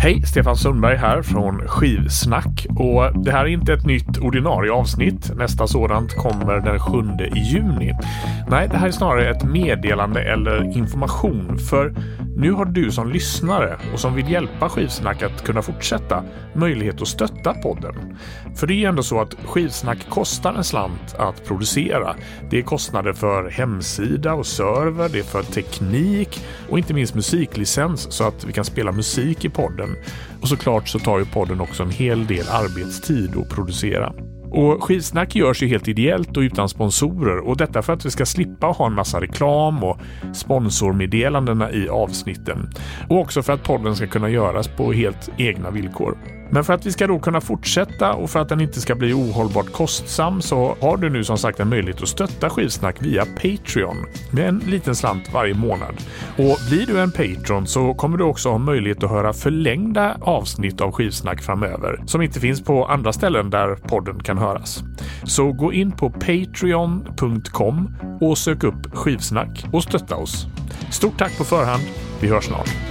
Hej, Stefan Sundberg här från Skivsnack och det här är inte ett nytt ordinarie avsnitt. Nästa sådant kommer den 7 juni. Nej, det här är snarare ett meddelande eller information för nu har du som lyssnare och som vill hjälpa Skivsnack att kunna fortsätta möjlighet att stötta podden. För det är ju ändå så att Skivsnack kostar en slant att producera. Det är kostnader för hemsida och server, det är för teknik och inte minst musiklicens så att vi kan spela musik i podden. Och såklart så tar ju podden också en hel del arbetstid att producera. Och Skivsnack görs ju helt ideellt och utan sponsorer och detta för att vi ska slippa ha en massa reklam och sponsormeddelandena i avsnitten. Och också för att podden ska kunna göras på helt egna villkor. Men för att vi ska då kunna fortsätta och för att den inte ska bli ohållbart kostsam så har du nu som sagt en möjlighet att stötta Skivsnack via Patreon med en liten slant varje månad. Och blir du en Patreon så kommer du också ha möjlighet att höra förlängda avsnitt av Skivsnack framöver som inte finns på andra ställen där podden kan höras. Så gå in på patreon.com och sök upp Skivsnack och stötta oss. Stort tack på förhand. Vi hörs snart.